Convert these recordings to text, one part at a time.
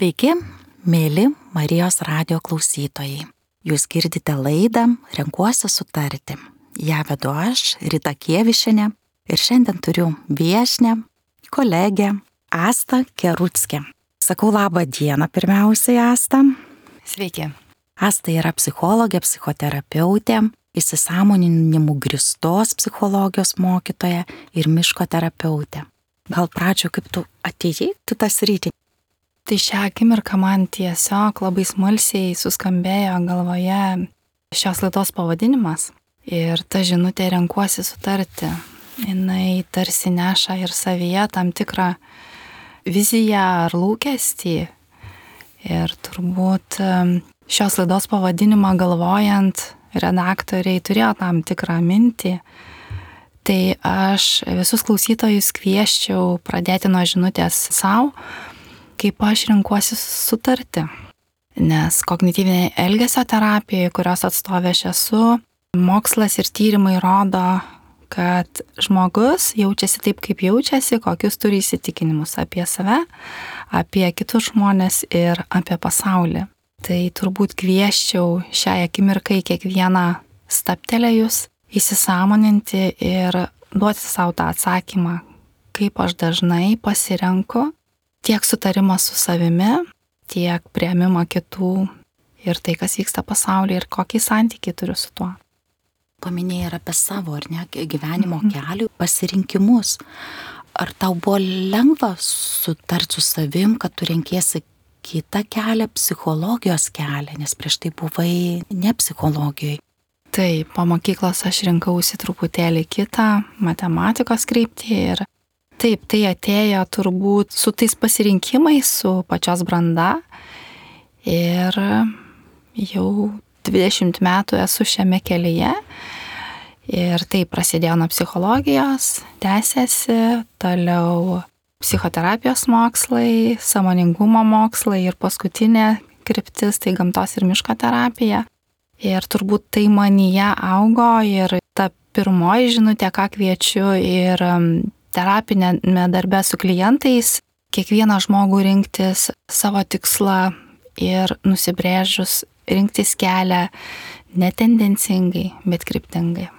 Sveiki, mėly Marijos radio klausytojai. Jūs girdite laidą Renkuosi sutarti. Ja vedu aš, Rita Kievišinė, ir šiandien turiu viešnę, kolegę Asta Kerutskė. Sakau labą dieną pirmiausiai, Asta. Sveiki. Asta yra psichologė, psichoterapeutė, įsisamoninimu gristos psichologijos mokytoja ir miško terapeutė. Gal pradžio, kaip tu atėjai, tu tas rytį Tai šią akimirką man tiesiog labai smalsiai suskambėjo galvoje šios laidos pavadinimas. Ir ta žinutė renkuosi sutarti. Jis tarsi neša ir savyje tam tikrą viziją ar lūkestį. Ir turbūt šios laidos pavadinimą galvojant, redaktoriai turėjo tam tikrą mintį. Tai aš visus klausytojus kvieščiau pradėti nuo žinutės savo kaip aš renkuosi sutarti. Nes kognityvinė elgesio terapija, kurios atstovė aš esu, mokslas ir tyrimai rodo, kad žmogus jaučiasi taip, kaip jaučiasi, kokius turi įsitikinimus apie save, apie kitus žmonės ir apie pasaulį. Tai turbūt kvieščiau šią akimirką į kiekvieną staptelėjus įsisamoninti ir duoti savo tą atsakymą, kaip aš dažnai pasirenku tiek sutarimą su savimi, tiek prieimimą kitų ir tai, kas vyksta pasaulyje ir kokį santykį turiu su tuo. Paminėjai ir apie savo, ar ne, gyvenimo mhm. kelių pasirinkimus. Ar tau buvo lengva sutarti su savim, kad tu renkėsi kitą kelią, psichologijos kelią, nes prieš tai buvai ne psichologijoje. Taip, po mokyklos aš rinkausi truputėlį kitą matematikos kryptį ir Taip, tai atėjo turbūt su tais pasirinkimais, su pačios branda. Ir jau 20 metų esu šiame kelyje. Ir tai prasidėjo nuo psichologijos, tęsiasi, toliau psichoterapijos mokslai, samoningumo mokslai ir paskutinė kryptis tai gamtos ir miško terapija. Ir turbūt tai manyje augo ir ta pirmoji žinutė, ką kviečiu ir terapinėme darbe su klientais kiekvieną žmogų rinktis savo tikslą ir nusibrėžus rinktis kelią netendencingai, bet kryptingai.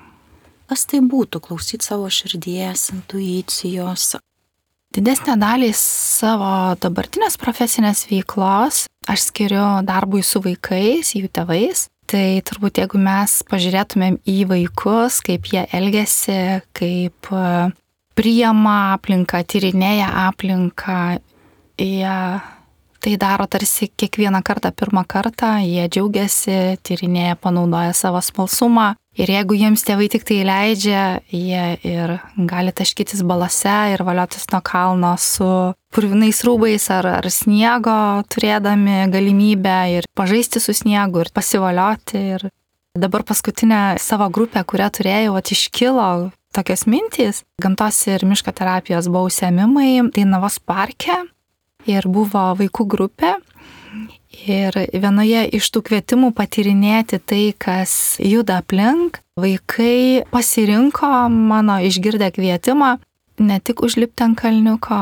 Kas tai būtų klausyti savo širdies, intuicijos? Didesnę dalį savo dabartinės profesinės veiklos aš skiriu darbui su vaikais, jų tėvais. Tai turbūt jeigu mes pažiūrėtumėm į vaikus, kaip jie elgesi, kaip priema aplinką, tyrinėja aplinką, jie tai daro tarsi kiekvieną kartą, pirmą kartą, jie džiaugiasi, tyrinėja, panaudoja savo smalsumą. Ir jeigu jiems tėvai tik tai leidžia, jie ir gali taškytis balose ir valiotis nuo kalno su purvinais rūbais ar, ar sniego, turėdami galimybę ir pažaisti su sniegu ir pasivalioti. Ir dabar paskutinę savo grupę, kurią turėjau, atiškilo tokios mintys. Gamtos ir miško terapijos buvo užsiemimai Dainavos parke ir buvo vaikų grupė. Ir vienoje iš tų kvietimų patyrinėti tai, kas juda aplink, vaikai pasirinko mano išgirdę kvietimą ne tik užlipti ant kalniuko,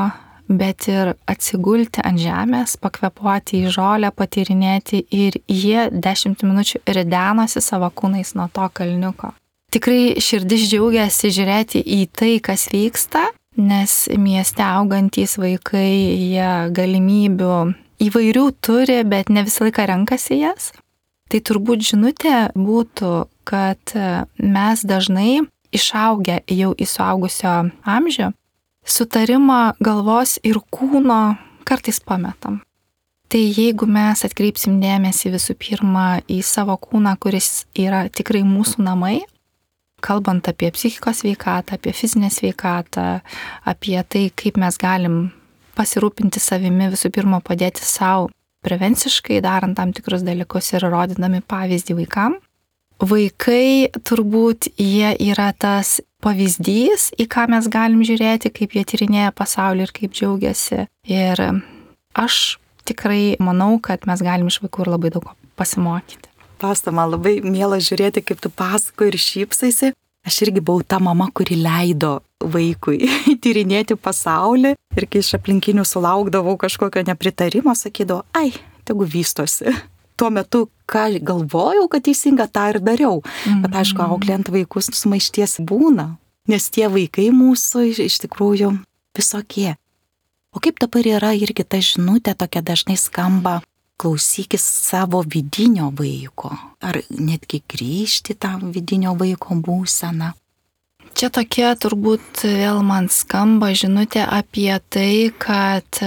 bet ir atsigulti ant žemės, pakvepuoti į žolę, patyrinėti ir jie dešimt minučių ridenosi savo kūnais nuo to kalniuko tikrai širdis džiaugiasi žiūrėti į tai, kas vyksta, nes mieste augantys vaikai, jie galimybių įvairių turi, bet ne visą laiką renkasi jas. Tai turbūt žinutė būtų, kad mes dažnai išaugę jau į suaugusio amžių, sutarimą galvos ir kūno kartais pametam. Tai jeigu mes atkreipsim dėmesį visų pirma į savo kūną, kuris yra tikrai mūsų namai, kalbant apie psichikos sveikatą, apie fizinę sveikatą, apie tai, kaip mes galim pasirūpinti savimi, visų pirma, padėti savo prevenciškai, darant tam tikrus dalykus ir rodydami pavyzdį vaikam. Vaikai turbūt jie yra tas pavyzdys, į ką mes galim žiūrėti, kaip jie tyrinėja pasaulį ir kaip džiaugiasi. Ir aš tikrai manau, kad mes galim iš vaikų ir labai daug pasimokyti pasta, man labai miela žiūrėti, kaip tu pasako ir šypsaisi. Aš irgi buvau ta mama, kuri leido vaikui tyrinėti pasaulį ir kai iš aplinkinių sulaukdavau kažkokio nepritarimo, sakydavau, ai, tegu vystosi. Tuo metu, ką galvojau, kad teisinga, tą ir dariau. Mm. Bet aišku, mhm. auklėjant vaikus sumaišties būna, nes tie vaikai mūsų iš tikrųjų visokie. O kaip dabar yra irgi ta žinutė tokia dažnai skamba, klausykis savo vidinio vaiko, ar netgi grįžti tą vidinio vaiko būseną. Čia tokia turbūt vėl man skamba žinutė apie tai, kad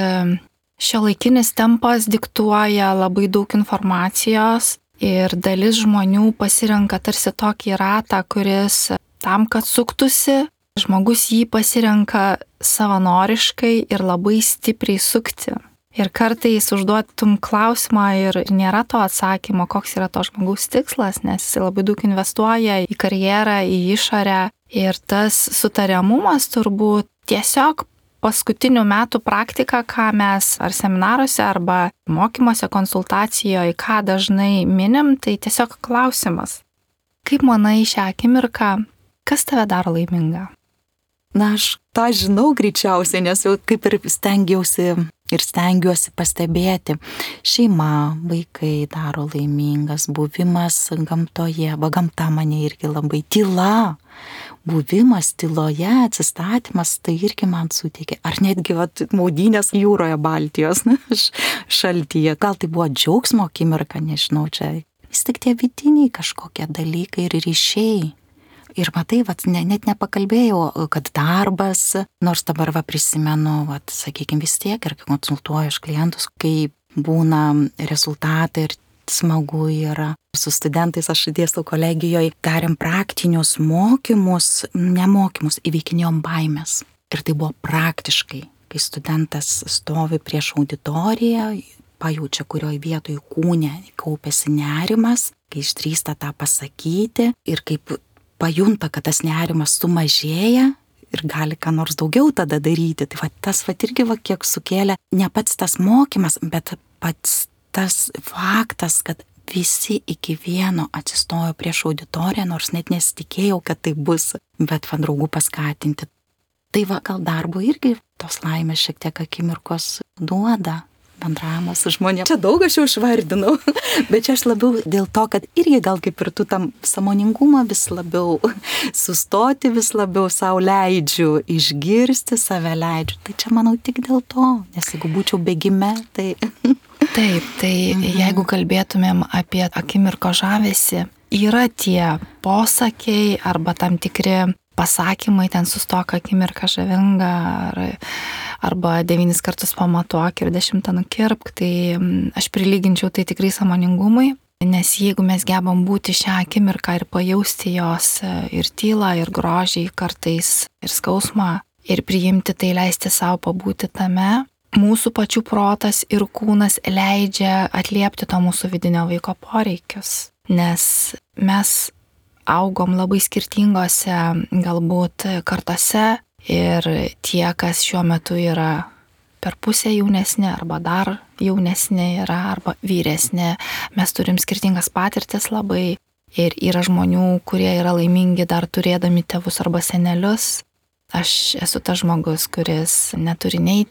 šio laikinis tempas diktuoja labai daug informacijos ir dalis žmonių pasirenka tarsi tokį ratą, kuris tam, kad suktųsi, žmogus jį pasirenka savanoriškai ir labai stipriai sukti. Ir kartais užduotum klausimą ir nėra to atsakymo, koks yra to žmogaus tikslas, nes jis labai daug investuoja į karjerą, į išorę. Ir tas sutariamumas turbūt tiesiog paskutinių metų praktika, ką mes ar seminaruose, arba mokymuose, konsultacijoje, ką dažnai minim, tai tiesiog klausimas. Kaip manai šią akimirką, kas tave daro laimingą? Na, aš tą žinau greičiausiai, nes jau kaip ir stengiausi ir stengiuosi pastebėti. Šeima, vaikai daro laimingas, buvimas gamtoje, va gamta mane irgi labai tyla. Buvimas tyloje, atsistatymas, tai irgi man suteikia. Ar netgi vat, maudynės jūroje Baltijos na, šaltyje. Gal tai buvo džiaugsmo akimirka, nežinau, čia vis tik tie vidiniai kažkokie dalykai ir ryšiai Ir matai, vat, ne, net nepakalbėjau, kad darbas, nors dabar va prisimenu, vat, sakykime, vis tiek ir konsultuoju iš klientus, kai būna rezultatai ir smagu yra. Su studentais aš dėstau kolegijoje, darėm praktinius mokymus, nemokymus, įveikinėjom baimės. Ir tai buvo praktiškai, kai studentas stovi prieš auditoriją, pajaučia, kurioje vietoje kūne kaupėsi nerimas, kai išdrįsta tą pasakyti ir kaip pajunta, kad tas nerimas sumažėja ir gali ką nors daugiau tada daryti. Tai va, tas va irgi va kiek sukėlė ne pats tas mokymas, bet pats tas faktas, kad visi iki vieno atsistojo prieš auditoriją, nors net nesitikėjau, kad tai bus, bet van draugų paskatinti. Tai va, gal darbo irgi tos laimės šiek tiek akimirkos duoda, bendravimas su žmonėmis. Čia daug aš jau išvardinau, bet čia aš labiau dėl to, kad irgi gal kaip ir tu tam samoningumą vis labiau sustoti, vis labiau savo leidžiu, išgirsti save leidžiu. Tai čia manau tik dėl to, nes jeigu būčiau bėgime, tai... Taip, tai mhm. jeigu kalbėtumėm apie akimirko žavesi, yra tie posakiai arba tam tikri pasakymai, ten sustok akimirką žavinga, ar, arba devynis kartus pamatuok ir dešimtą nukirpk, tai mm, aš prilyginčiau tai tikrai samoningumui, nes jeigu mes gebam būti šią akimirką ir pajausti jos e, ir tylą, ir grožį, kartais ir skausmą, ir priimti tai leisti savo pabūti tame, mūsų pačių protas ir kūnas leidžia atliepti to mūsų vidinio vaiko poreikius. Nes mes augom labai skirtingose galbūt kartose. Ir tie, kas šiuo metu yra per pusę jaunesni arba dar jaunesni yra arba vyresni, mes turim skirtingas patirtis labai. Ir yra žmonių, kurie yra laimingi dar turėdami tėvus arba senelius. Aš esu tas žmogus, kuris neturi nei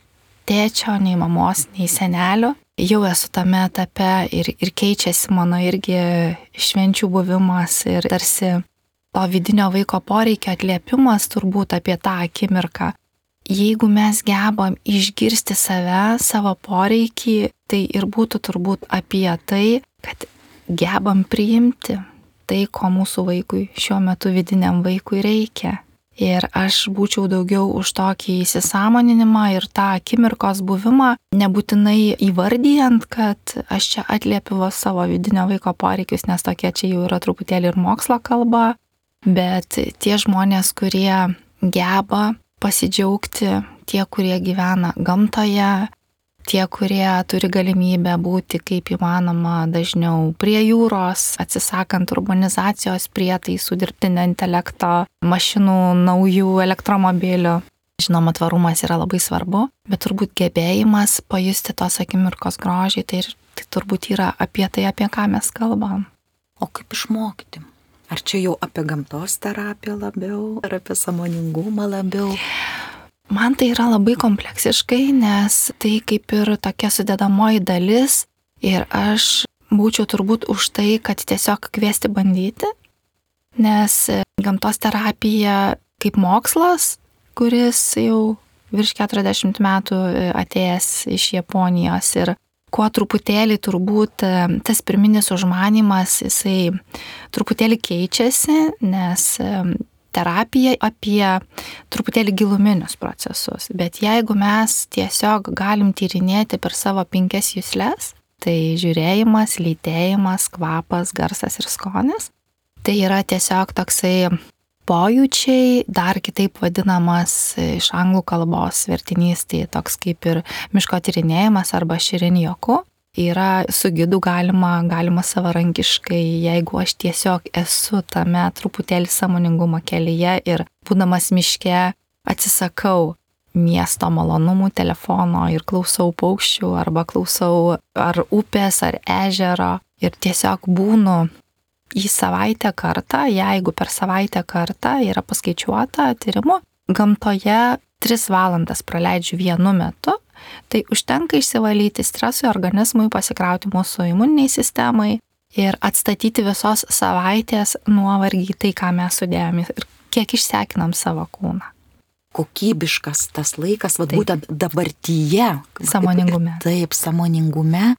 tėčio, nei mamos, nei senelio jau esu tame etape ir, ir keičiasi mano irgi švenčių buvimas ir tarsi to vidinio vaiko poreikio atliepimas turbūt apie tą akimirką. Jeigu mes gebam išgirsti save, savo poreikį, tai ir būtų turbūt apie tai, kad gebam priimti tai, ko mūsų vaikui šiuo metu vidiniam vaikui reikia. Ir aš būčiau daugiau už tokį įsisamoninimą ir tą akimirkos buvimą, nebūtinai įvardyjant, kad aš čia atliepiu savo vidinio vaiko poreikius, nes tokie čia jau yra truputėlį ir mokslo kalba, bet tie žmonės, kurie geba pasidžiaugti, tie, kurie gyvena gamtoje, tie, kurie turi galimybę būti kaip įmanoma dažniau prie jūros, atsisakant urbanizacijos prietaisų, dirbtinio intelekto, mašinų, naujų elektromobilių. Žinoma, tvarumas yra labai svarbu, bet turbūt gebėjimas pajusti tos akimirkos grožį, tai, tai turbūt yra apie tai, apie ką mes kalbam. O kaip išmokyti? Ar čia jau apie gamtos terapiją labiau, ar apie samoningumą labiau? Man tai yra labai kompleksiškai, nes tai kaip ir tokia sudėdamoji dalis ir aš būčiau turbūt už tai, kad tiesiog kviesti bandyti, nes gamtos terapija kaip mokslas, kuris jau virš 40 metų atėjęs iš Japonijos ir kuo truputėlį turbūt e, tas pirminis užmanimas, jisai truputėlį keičiasi, nes e, terapija apie truputėlį giluminius procesus. Bet jeigu mes tiesiog galim tyrinėti per savo penkias jūslės, tai žiūrėjimas, lytėjimas, kvapas, garsas ir skonis, tai yra tiesiog toksai pojūčiai, dar kitaip vadinamas iš anglų kalbos vertinys, tai toks kaip ir miško tyrinėjimas arba širinjoku. Yra su gidu galima, galima savarankiškai, jeigu aš tiesiog esu tame truputėlį samoningumo kelyje ir būdamas miške atsisakau miesto malonumų telefono ir klausau paukščių arba klausau ar upės ar ežero. Ir tiesiog būnu į savaitę kartą, jeigu per savaitę kartą yra paskaičiuota tyrimu, gamtoje 3 valandas praleidžiu vienu metu, tai užtenka išsivalyti stresui organizmui, pasikrauti mūsų imuniniai sistemai ir atstatyti visos savaitės nuovargį tai, ką mes sudėjome ir kiek išsekinam savo kūną. Kokybiškas tas laikas, vad būtent dabartyje. Samoningume. Taip, samoningume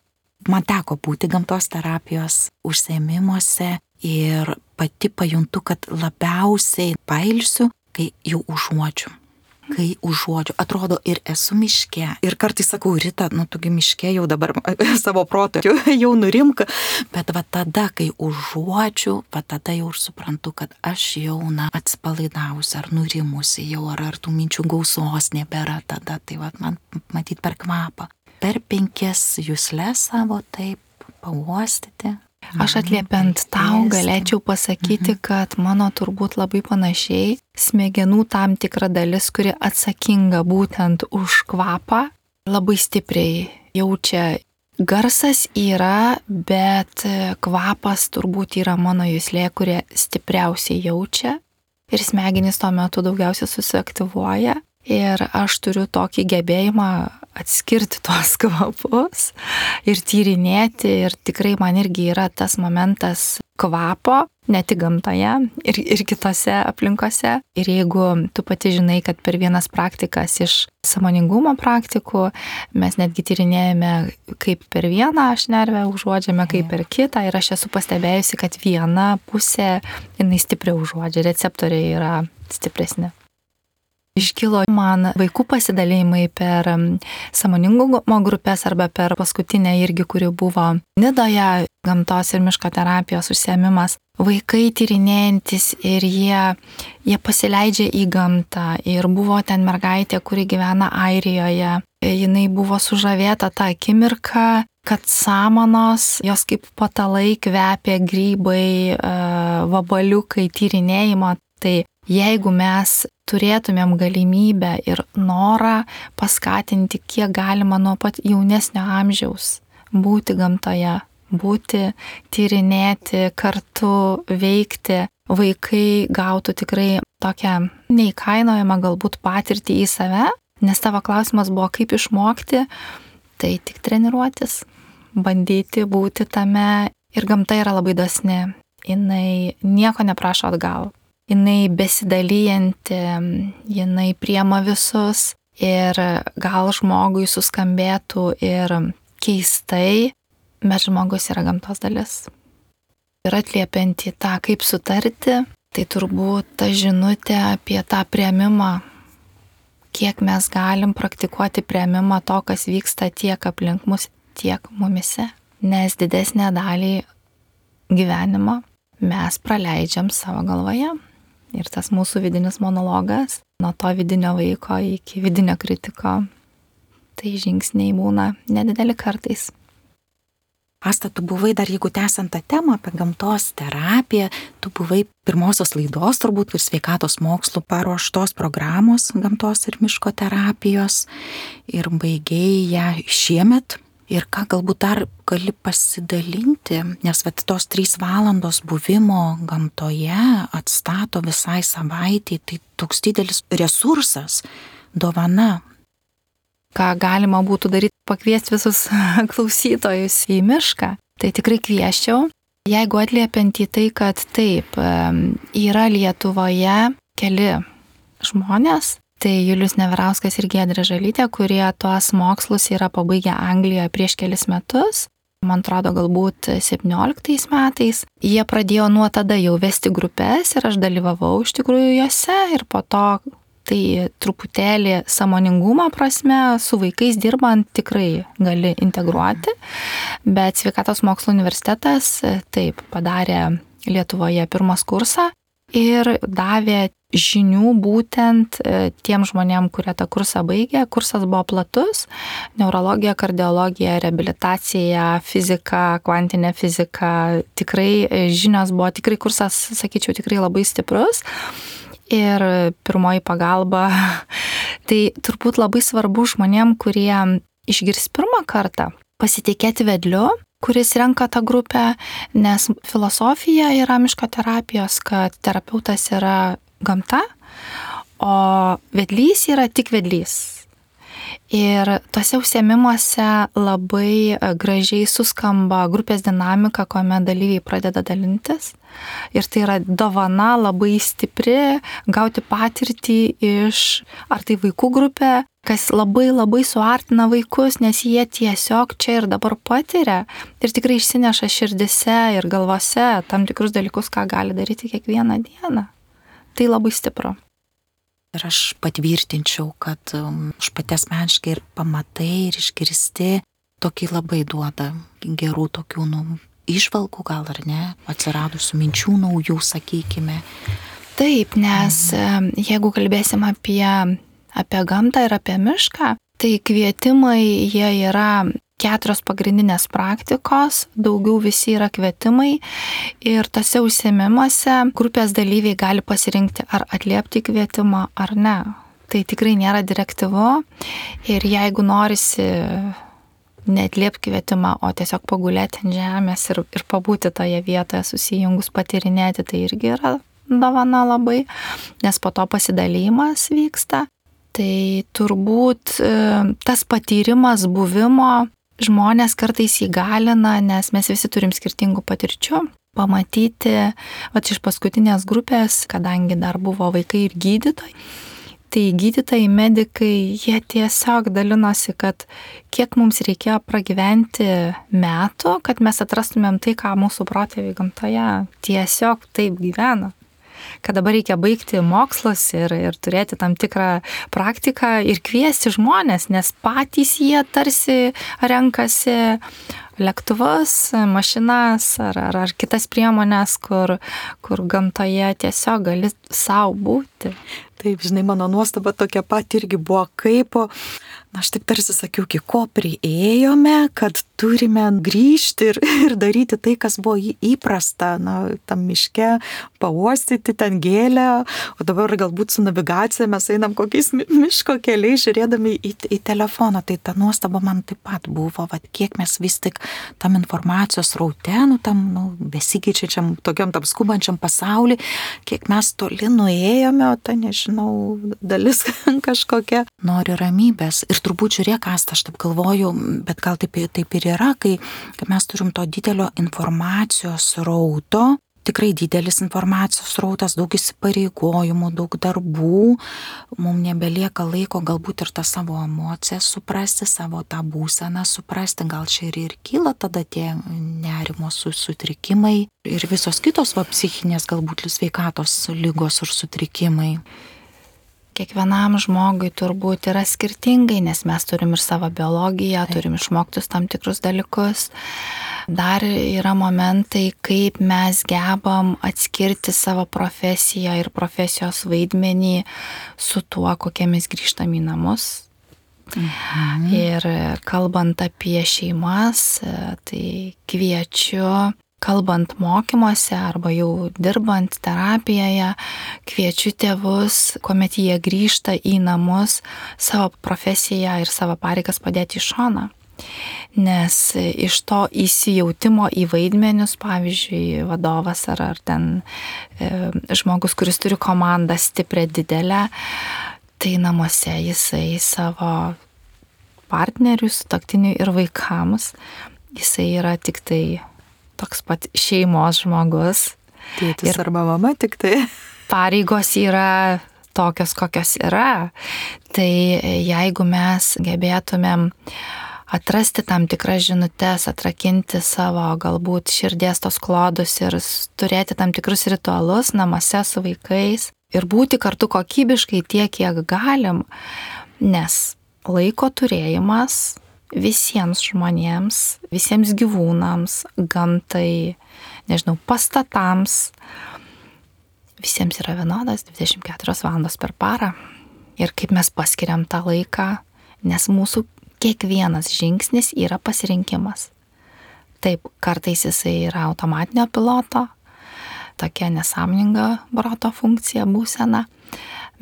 Man teko būti gamtos terapijos užsiemimuose ir pati pajuntu, kad labiausiai pailsiu, kai jau užuodžiu. Kai užuodžiu, atrodo ir esu miške. Ir kartais sakau, Rita, nu tugi miške jau dabar savo protą jau, jau nurimka. Bet va tada, kai užuodžiu, va tada jau ir suprantu, kad aš jau, na, atsipalaidavusi ar nurimusi jau, ar, ar tų minčių gausos nebėra tada. Tai va, man matyt per kvapą per penkias jūslės savo taip pauostyti. Aš atliepiant tau galėčiau pasakyti, mhm. kad mano turbūt labai panašiai smegenų tam tikra dalis, kuri atsakinga būtent už kvapą, labai stipriai jaučia. Garsas yra, bet kvapas turbūt yra mano jūslė, kurie stipriausiai jaučia ir smegenys tuo metu daugiausiai susiaktyvuoja. Ir aš turiu tokį gebėjimą atskirti tuos kvapus ir tyrinėti. Ir tikrai man irgi yra tas momentas kvapo, ne tik gamtoje, ir, ir kitose aplinkose. Ir jeigu tu pati žinai, kad per vienas praktikas iš samoningumo praktikų mes netgi tyrinėjame, kaip per vieną aš nervę užuodžiame, kaip per kitą. Ir aš esu pastebėjusi, kad viena pusė, jinai stipriau užuodžia, receptoriai yra stipresni. Iškilo man vaikų pasidalymai per samoningumo grupės arba per paskutinę irgi, kuri buvo Nidoje, gamtos ir miško terapijos užsiemimas. Vaikai tyrinėjantis ir jie, jie pasileidžia į gamtą. Ir buvo ten mergaitė, kuri gyvena Airijoje. Jinai buvo sužavėta tą akimirką, kad samanos, jos kaip patalai kvepia grybai, vabaliukai, tyrinėjimo. Tai jeigu mes turėtumėm galimybę ir norą paskatinti, kiek galima nuo pat jaunesnio amžiaus būti gamtoje, būti, tyrinėti, kartu veikti, vaikai gautų tikrai tokią neįkainojamą galbūt patirtį į save, nes tavo klausimas buvo, kaip išmokti, tai tik treniruotis, bandyti būti tame ir gamta yra labai dosni, jinai nieko neprašo atgal jinai besidalyjanti, jinai priema visus ir gal žmogui suskambėtų ir keistai, bet žmogus yra gamtos dalis. Ir atliepianti tą, kaip sutarti, tai turbūt ta žinutė apie tą prieimimą, kiek mes galim praktikuoti prieimimą to, kas vyksta tiek aplink mus, tiek mumise. Nes didesnę dalį gyvenimo mes praleidžiam savo galvoje. Ir tas mūsų vidinis monologas, nuo to vidinio vaiko iki vidinio kritiko, tai žingsniai būna nedideli kartais. Asta, tu buvai dar, jeigu tęsiant tą temą apie gamtos terapiją, tu buvai pirmosios laidos turbūt ir sveikatos mokslų paruoštos programos gamtos ir miško terapijos ir baigėjai ją šiemet Ir ką galbūt dar gali pasidalinti, nes vat, tos trys valandos buvimo gamtoje atstato visai savaitį, tai toks didelis resursas, dovana. Ką galima būtų daryti, pakviesti visus klausytojus į mišką, tai tikrai kvieščiau. Jeigu atliepiant į tai, kad taip, yra Lietuvoje keli žmonės, Tai Julius Neverauskas ir Gedrė Žalytė, kurie tuos mokslus yra pabaigę Anglijoje prieš kelis metus, man atrodo, galbūt 17 metais. Jie pradėjo nuo tada jau vesti grupės ir aš dalyvavau iš tikrųjų juose ir po to tai truputėlį samoningumo prasme su vaikais dirbant tikrai gali integruoti, bet Sveikatos mokslo universitetas taip padarė Lietuvoje pirmas kursą ir davė žinių būtent e, tiem žmonėm, kurie tą kursą baigė. Kursas buvo platus - neurologija, kardiologija, reabilitacija, fizika, kvantinė fizika. Tikrai e, žinios buvo, tikrai kursas, sakyčiau, tikrai labai stiprus. Ir pirmoji pagalba. Tai turbūt labai svarbu žmonėm, kurie išgirs pirmą kartą, pasitikėti vedliu, kuris renka tą grupę, nes filosofija yra miško terapijos, kad terapeutas yra gamta, o vedlys yra tik vedlys. Ir tose užsiemimuose labai e, gražiai suskamba grupės dinamika, kuomet dalyviai pradeda dalintis. Ir tai yra dovana labai stipri gauti patirtį iš ar tai vaikų grupė, kas labai labai suartina vaikus, nes jie tiesiog čia ir dabar patiria ir tikrai išsineša širdise ir galvose tam tikrus dalykus, ką gali daryti kiekvieną dieną. Tai labai stipru. Ir aš patvirtinčiau, kad um, aš pati asmeniškai ir pamatai, ir išgirsti, tokį labai duoda gerų tokių, nu, išvalgų gal ar ne, atsiradusių minčių naujų, sakykime. Taip, nes mm. jeigu kalbėsim apie, apie gamtą ir apie mišką, tai kvietimai jie yra keturios pagrindinės praktikos, daugiau visi yra kvietimai ir tose užsiemimuose grupės dalyviai gali pasirinkti ar atliepti kvietimą ar ne. Tai tikrai nėra direktyvu ir jeigu norisi netliepti kvietimą, o tiesiog pagulėti ant žemės ir, ir pabūti toje vietoje susijungus patirinėti, tai irgi yra dovana labai, nes po to pasidalymas vyksta. Tai turbūt e, tas patyrimas buvimo žmonės kartais įgalina, nes mes visi turim skirtingų patirčių. Pamatyti, va iš paskutinės grupės, kadangi dar buvo vaikai ir gydytojai, tai gydytojai, medikai, jie tiesiog dalinosi, kad kiek mums reikėjo pragyventi metų, kad mes atrastumėm tai, ką mūsų protėviai gamtoje tiesiog taip gyvena kad dabar reikia baigti mokslus ir, ir turėti tam tikrą praktiką ir kviesti žmonės, nes patys jie tarsi renkasi lėktuvus, mašinas ar, ar, ar kitas priemonės, kur, kur gamtoje tiesiog gali savo būti. Taip, žinai, mano nuostaba tokia pat irgi buvo, kaip Na, aš taip tarsi sakiau, iki ko prieėjome, kad turime grįžti ir, ir daryti tai, kas buvo įprasta, na, tam miške, pauostyti ten gėlę, o dabar galbūt su navigacija mes einam kokiais miško keliais, žiūrėdami į, į telefoną. Tai ta nuostaba man taip pat buvo, vad kiek mes vis tik tam informacijos raute, nu, tam nu, besikeičiančiam, tokiam tam skubančiam pasaulį, kiek mes toli nuėjome, o ta, nežinau, dalis kažkokia nori ramybės. Ir turbūt žiūrėk, Asta, aš taip galvoju, bet gal taip, taip ir yra, kai, kai mes turim to didelio informacijos rauto, tikrai didelis informacijos rautas, daug įsipareigojimų, daug darbų, mums nebelieka laiko galbūt ir tą savo emociją suprasti, savo tą būseną suprasti, gal čia ir, ir kyla tada tie nerimo sutrikimai ir visos kitos va psichinės galbūt sveikatos lygos ir sutrikimai kiekvienam žmogui turbūt yra skirtingai, nes mes turim ir savo biologiją, turim išmoktus tam tikrus dalykus. Dar yra momentai, kaip mes gebam atskirti savo profesiją ir profesijos vaidmenį su tuo, kokie mes grįžtam į namus. Mhm. Ir kalbant apie šeimas, tai kviečiu kalbant mokymuose arba jau dirbant terapijoje, kviečiu tėvus, kuomet jie grįžta į namus, savo profesiją ir savo pareigas padėti į šoną. Nes iš to įsijautimo į vaidmenius, pavyzdžiui, vadovas ar, ar ten e, žmogus, kuris turi komandą stiprią, didelę, tai namuose jisai savo partneriui, sutoktiniui ir vaikams, jisai yra tik tai toks pat šeimos žmogus. Tėtis ir arba mama tik tai. Pareigos yra tokios, kokios yra. Tai jeigu mes gebėtumėm atrasti tam tikras žinutės, atrakinti savo galbūt širdies tos klodus ir turėti tam tikrus ritualus namuose su vaikais ir būti kartu kokybiškai tiek, kiek galim, nes laiko turėjimas visiems žmonėms, visiems gyvūnams, gamtai, nežinau, pastatams, visiems yra vienodas 24 valandos per parą. Ir kaip mes paskiriam tą laiką, nes mūsų kiekvienas žingsnis yra pasirinkimas. Taip, kartais jisai yra automatinio piloto, tokia nesąmoninga broto funkcija būsena,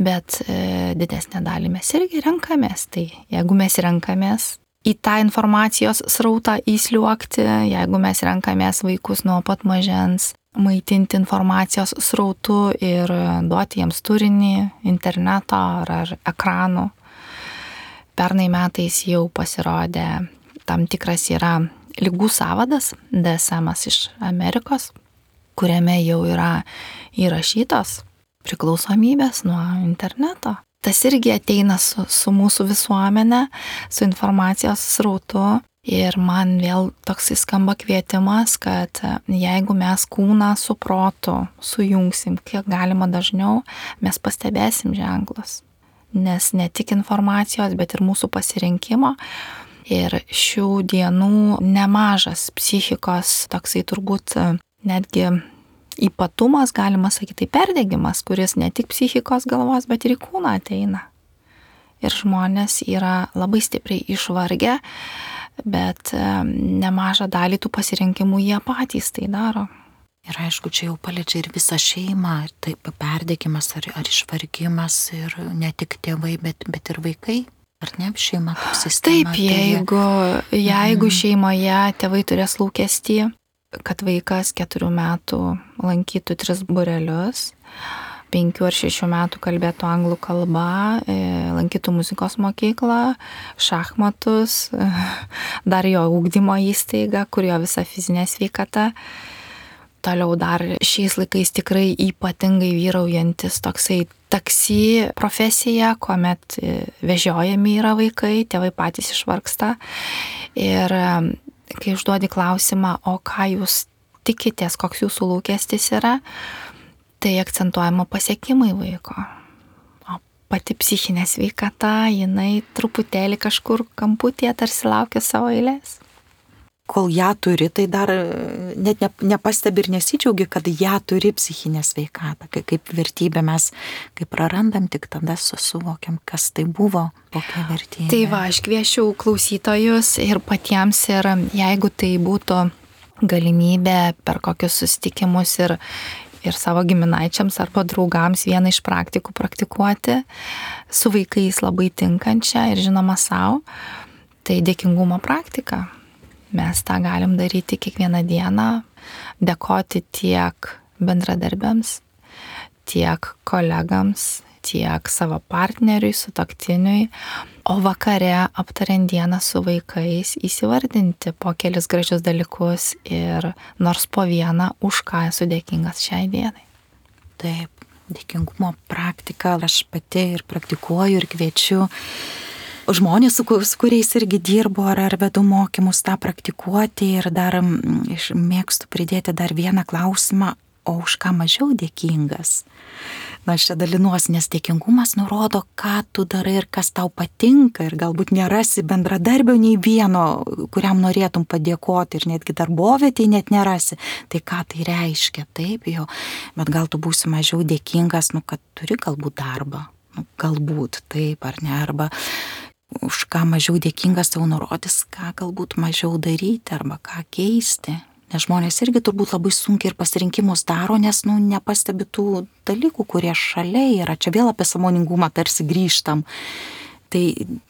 bet e, didesnę dalį mes irgi renkamės. Tai jeigu mes renkamės į tą informacijos srautą įsliuokti, jeigu mes renkamės vaikus nuo pat mažens, maitinti informacijos srautu ir duoti jiems turinį interneto ar, ar ekranų. Pernai metais jau pasirodė tam tikras yra lygų savadas, DSM iš Amerikos, kuriame jau yra įrašytos priklausomybės nuo interneto. Tas irgi ateina su, su mūsų visuomenė, su informacijos srautu Ir man vėl toks įskamba kvietimas, kad jeigu mes kūną su protu sujungsim kiek galima dažniau, mes pastebėsim ženklus. Nes ne tik informacijos, bet ir mūsų pasirinkimo. Ir šių dienų nemažas psichikos toksai turbūt netgi ypatumas, galima sakyti, tai perdegimas, kuris ne tik psichikos galvos, bet ir į kūną ateina. Ir žmonės yra labai stipriai išvargę bet nemažą dalį tų pasirinkimų jie patys tai daro. Ir aišku, čia jau paliečia ir visą šeimą, taip perdėkimas ar, ar išvargimas ir ne tik tėvai, bet, bet ir vaikai. Ar ne šeima kaip sistema? Taip, jeigu, jeigu mhm. šeimoje tėvai turės lūkestį, kad vaikas keturių metų lankytų tris burelius, penkių ar šešių metų kalbėtų anglų kalba, e, lankytų muzikos mokyklą, šachmatus, dar jo ūkdymo įstaiga, kur jo visa fizinė sveikata. Toliau dar šiais laikais tikrai ypatingai vyraujantis toksai taksi profesija, kuomet e, vežiojami yra vaikai, tėvai patys išvarksta. Ir kai užduodi klausimą, o ką jūs tikitės, koks jūsų lūkestis yra, tai akcentuojama pasiekimai vaiko. O pati psichinė sveikata, jinai truputėlį kažkur kamputėje tarsi laukia savo eilės. Kol ją turi, tai dar e, net ne, nepastebi ir nesidžiaugi, kad ją turi psichinę sveikatą, kaip vertybę mes, kai prarandam, tik tada suvokiam, kas tai buvo, kokia vertybė. Tai va, aš kviečiau klausytojus ir patiems, ir jeigu tai būtų galimybė per kokius susitikimus ir, ir savo giminaičiams arba draugams vieną iš praktikų praktikuoti, su vaikais labai tinkančią ir žinoma savo, tai dėkingumo praktika. Mes tą galim daryti kiekvieną dieną, dėkoti tiek bendradarbiams, tiek kolegams, tiek savo partneriui, sutoktiniui, o vakare aptariant dieną su vaikais įsivardinti po kelis gražius dalykus ir nors po vieną, už ką esu dėkingas šiai dienai. Taip, dėkingumo praktika aš pati ir praktikuoju ir kviečiu žmonės, su, su kuriais irgi dirbu ar, ar vedu mokymus tą praktikuoti ir dar mėgstu pridėti dar vieną klausimą, o už ką mažiau dėkingas. Na, aš čia dalinuosi, nes dėkingumas nurodo, ką tu darai ir kas tau patinka ir galbūt nerasi bendradarbio nei vieno, kuriam norėtum padėkoti ir netgi darbovietėje net nerasi. Tai ką tai reiškia, taip jo, bet gal tu būsi mažiau dėkingas, nu, kad turi galbūt darbą, nu, galbūt taip ar ne, arba už ką mažiau dėkingas tau nurodys, ką galbūt mažiau daryti arba ką keisti. Nes žmonės irgi turbūt labai sunkiai ir pasirinkimus daro, nes, nu, nepastebi tų dalykų, kurie šalia yra. Čia vėl apie samoningumą tarsi grįžtam. Tai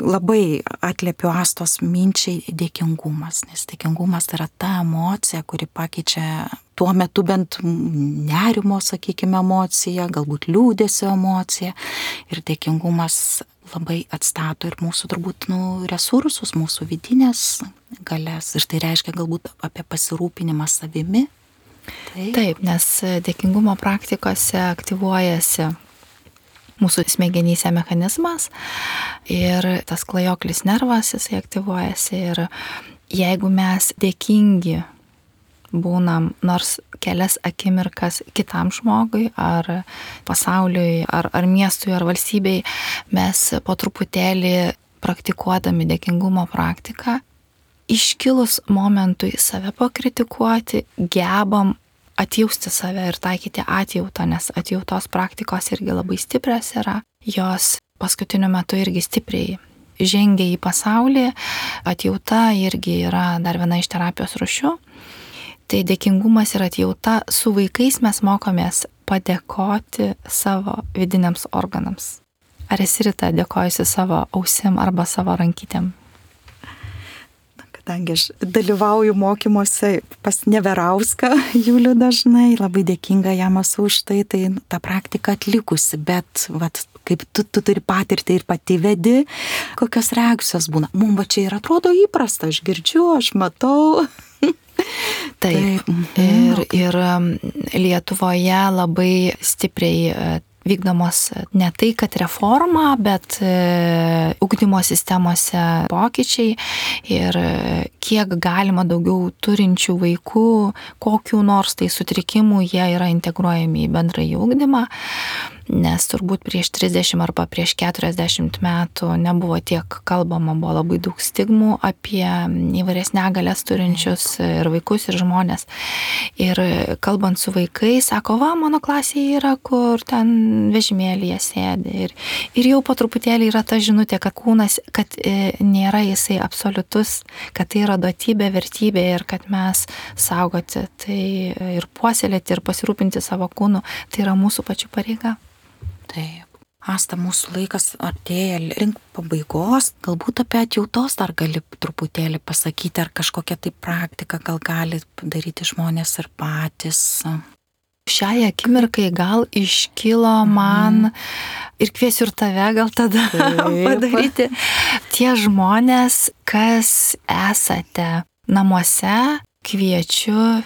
labai atliepiu astos minčiai dėkingumas, nes dėkingumas yra ta emocija, kuri pakeičia tuo metu bent nerimo, sakykime, emociją, galbūt liūdėsio emociją. Ir dėkingumas labai atstato ir mūsų turbūt nu, resursus, mūsų vidinės galės. Ir tai reiškia galbūt apie pasirūpinimą savimi. Taip, Taip nes dėkingumo praktikose aktyvuojasi mūsų smegenyse mechanizmas ir tas klajoklis nervas jisai aktyvuojasi ir jeigu mes dėkingi būnam nors kelias akimirkas kitam žmogui ar pasauliui, ar, ar miestui, ar valstybei, mes po truputėlį praktikuodami dėkingumo praktiką, iškilus momentui save pakritikuoti, gebam atjausti save ir taikyti atjautą, nes atjautos praktikos irgi labai stiprios yra, jos paskutiniu metu irgi stipriai žengia į pasaulį, atjauta irgi yra dar viena iš terapijos rušių. Tai dėkingumas ir atjauta su vaikais mes mokomės padėkoti savo vidiniams organams. Ar esi ryta dėkojusi savo ausim arba savo rankytėm? Kadangi aš dalyvauju mokymuose pas Neverauską, Juliu dažnai, labai dėkinga jam esu už tai, tai tą praktiką atlikusi, bet vat, kaip tu, tu turi patirtį ir pati vedi, kokios reakcijos būna. Mums va čia ir atrodo įprasta, aš girdžiu, aš matau. Taip. Taip. Ir, ir um, Lietuvoje labai stipriai e, vykdomos ne tai, kad reforma, bet e, ugdymo sistemose pokyčiai ir e, kiek galima daugiau turinčių vaikų, kokiu nors tai sutrikimų jie yra integruojami į bendrąjį ugdymą nes turbūt prieš 30 arba prieš 40 metų nebuvo tiek kalbama, buvo labai daug stigmų apie įvairias negalės turinčius ir vaikus, ir žmonės. Ir kalbant su vaikais, sako, va, mano klasėje yra, kur ten vežimėlėje sėdi. Ir, ir jau po truputėlį yra ta žinutė, kad kūnas, kad e, nėra jisai absoliutus, kad tai yra duotybė, vertybė ir kad mes saugoti tai ir puoselėti ir pasirūpinti savo kūnu, tai yra mūsų pačių pareiga. Taip. Asta, mūsų laikas artėja link pabaigos, galbūt apie atjautos dar gali truputėlį pasakyti, ar kažkokia tai praktika gal gali daryti žmonės ir patys. Šiai akimirkai gal iškilo mhm. man ir kviesiu ir tave gal tada Taip. padaryti. Tie žmonės, kas esate namuose, kviečiu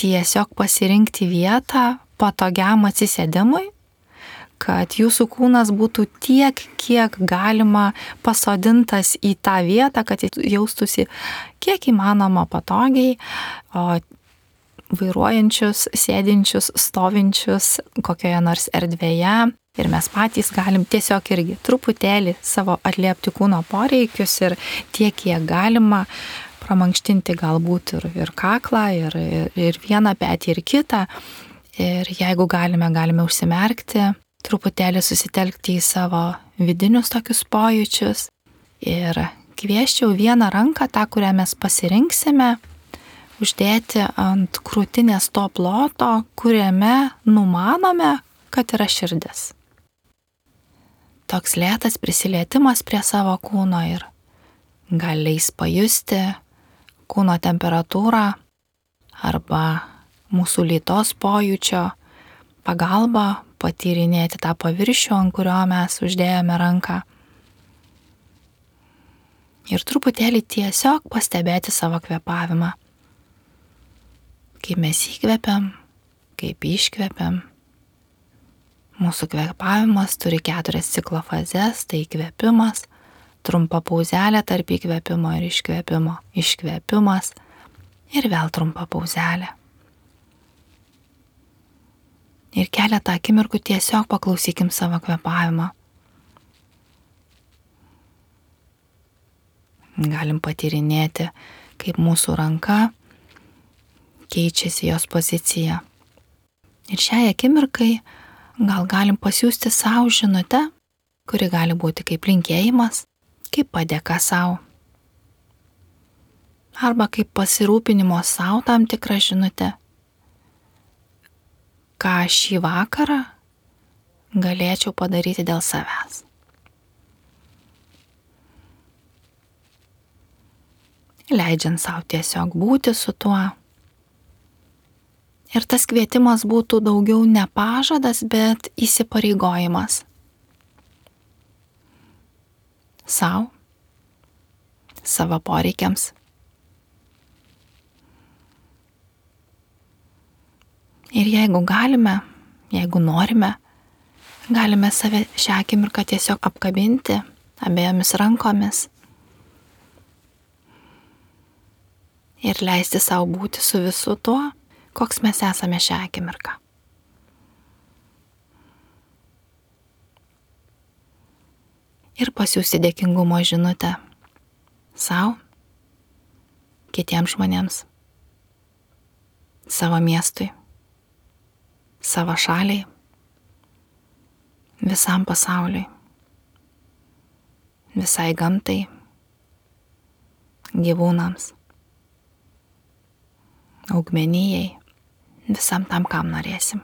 tiesiog pasirinkti vietą patogiam atsisėdimui kad jūsų kūnas būtų tiek, kiek galima pasodintas į tą vietą, kad jis jaustųsi kiek įmanoma patogiai, o vairuojančius, sėdinčius, stovinčius kokioje nors erdvėje. Ir mes patys galim tiesiog irgi truputėlį savo atliepti kūno poreikius ir tiek, kiek galima pramankštinti galbūt ir, ir kaklą, ir, ir, ir vieną petį, ir kitą. Ir jeigu galime, galime užsimerkti truputėlį susitelkti į savo vidinius tokius pojūčius ir kvieščiau vieną ranką, tą, kurią mes pasirinksime, uždėti ant krūtinės to ploto, kuriame numanome, kad yra širdis. Toks lėtas prisilietimas prie savo kūno ir gal leis pajusti kūno temperatūrą arba mūsų lytos pojūčio pagalba patyrinėti tą paviršių, ant kurio mes uždėjome ranką. Ir truputėlį tiesiog pastebėti savo kvepavimą. Kaip mes įkvepiam, kaip iškvepiam. Mūsų kvepavimas turi keturias ciklo fazes - tai įkvėpimas, trumpa pauzelė tarp įkvėpimo ir iškvėpimo, iškvėpimas ir vėl trumpa pauzelė. Ir keletą akimirkų tiesiog paklausykim savo kvepavimą. Galim patyrinėti, kaip mūsų ranka keičiasi jos pozicija. Ir šiai akimirkai gal galim pasiūsti savo žinutę, kuri gali būti kaip linkėjimas, kaip padėka savo. Arba kaip pasirūpinimo savo tam tikrą žinutę ką šį vakarą galėčiau padaryti dėl savęs. Leidžiant savo tiesiog būti su tuo. Ir tas kvietimas būtų daugiau ne pažadas, bet įsipareigojimas. Sau, savo poreikiams, Ir jeigu galime, jeigu norime, galime save šią akimirką tiesiog apkabinti abiejomis rankomis ir leisti savo būti su visu tuo, koks mes esame šią akimirką. Ir pasiūsti dėkingumo žinutę savo, kitiems žmonėms, savo miestui, savo šaliai, visam pasauliui, visai gamtai, gyvūnams augmenijai, visam tam, kam norėsim.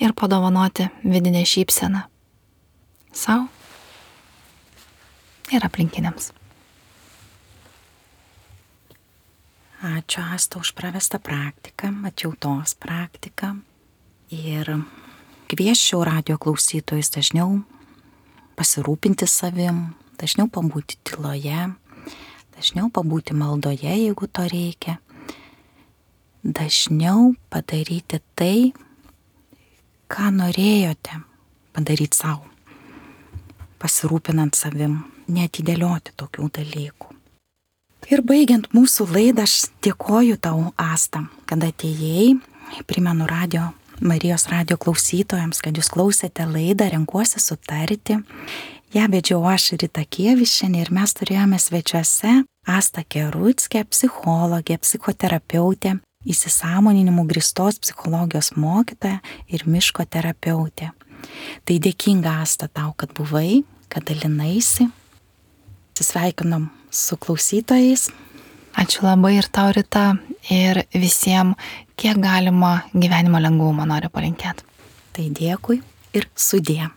Ir padovanoti vidinę šypseną savo ir aplinkiniams. Ačiū Asta už pravestą praktiką, atjautos praktiką. Ir kvieščiau radio klausytojus dažniau pasirūpinti savim, dažniau pabūti tyloje, dažniau pabūti maldoje, jeigu to reikia, dažniau padaryti tai, ką norėjote padaryti savo, pasirūpinant savim, netidėlioti tokių dalykų. Ir baigiant mūsų laidą, aš dėkoju tau, Asta, kad atėjai, primenu radio Marijos radio klausytojams, kad jūs klausėte laidą Renkuosi sutarti. Ja vedžiau aš Rita Kievišinė ir mes turėjome svečiuose Asta Kerutskė, psichologė, psichoterapeutė, įsisamoninimu gristos psichologijos mokytoja ir miško terapeutė. Tai dėkinga Asta tau, kad buvai, kad dalinaisi. Atsisveikinom su klausytojais. Ačiū labai ir tau, Rita, ir visiems, kiek galima gyvenimo lengvumo noriu palinkėti. Tai dėkui ir sudė.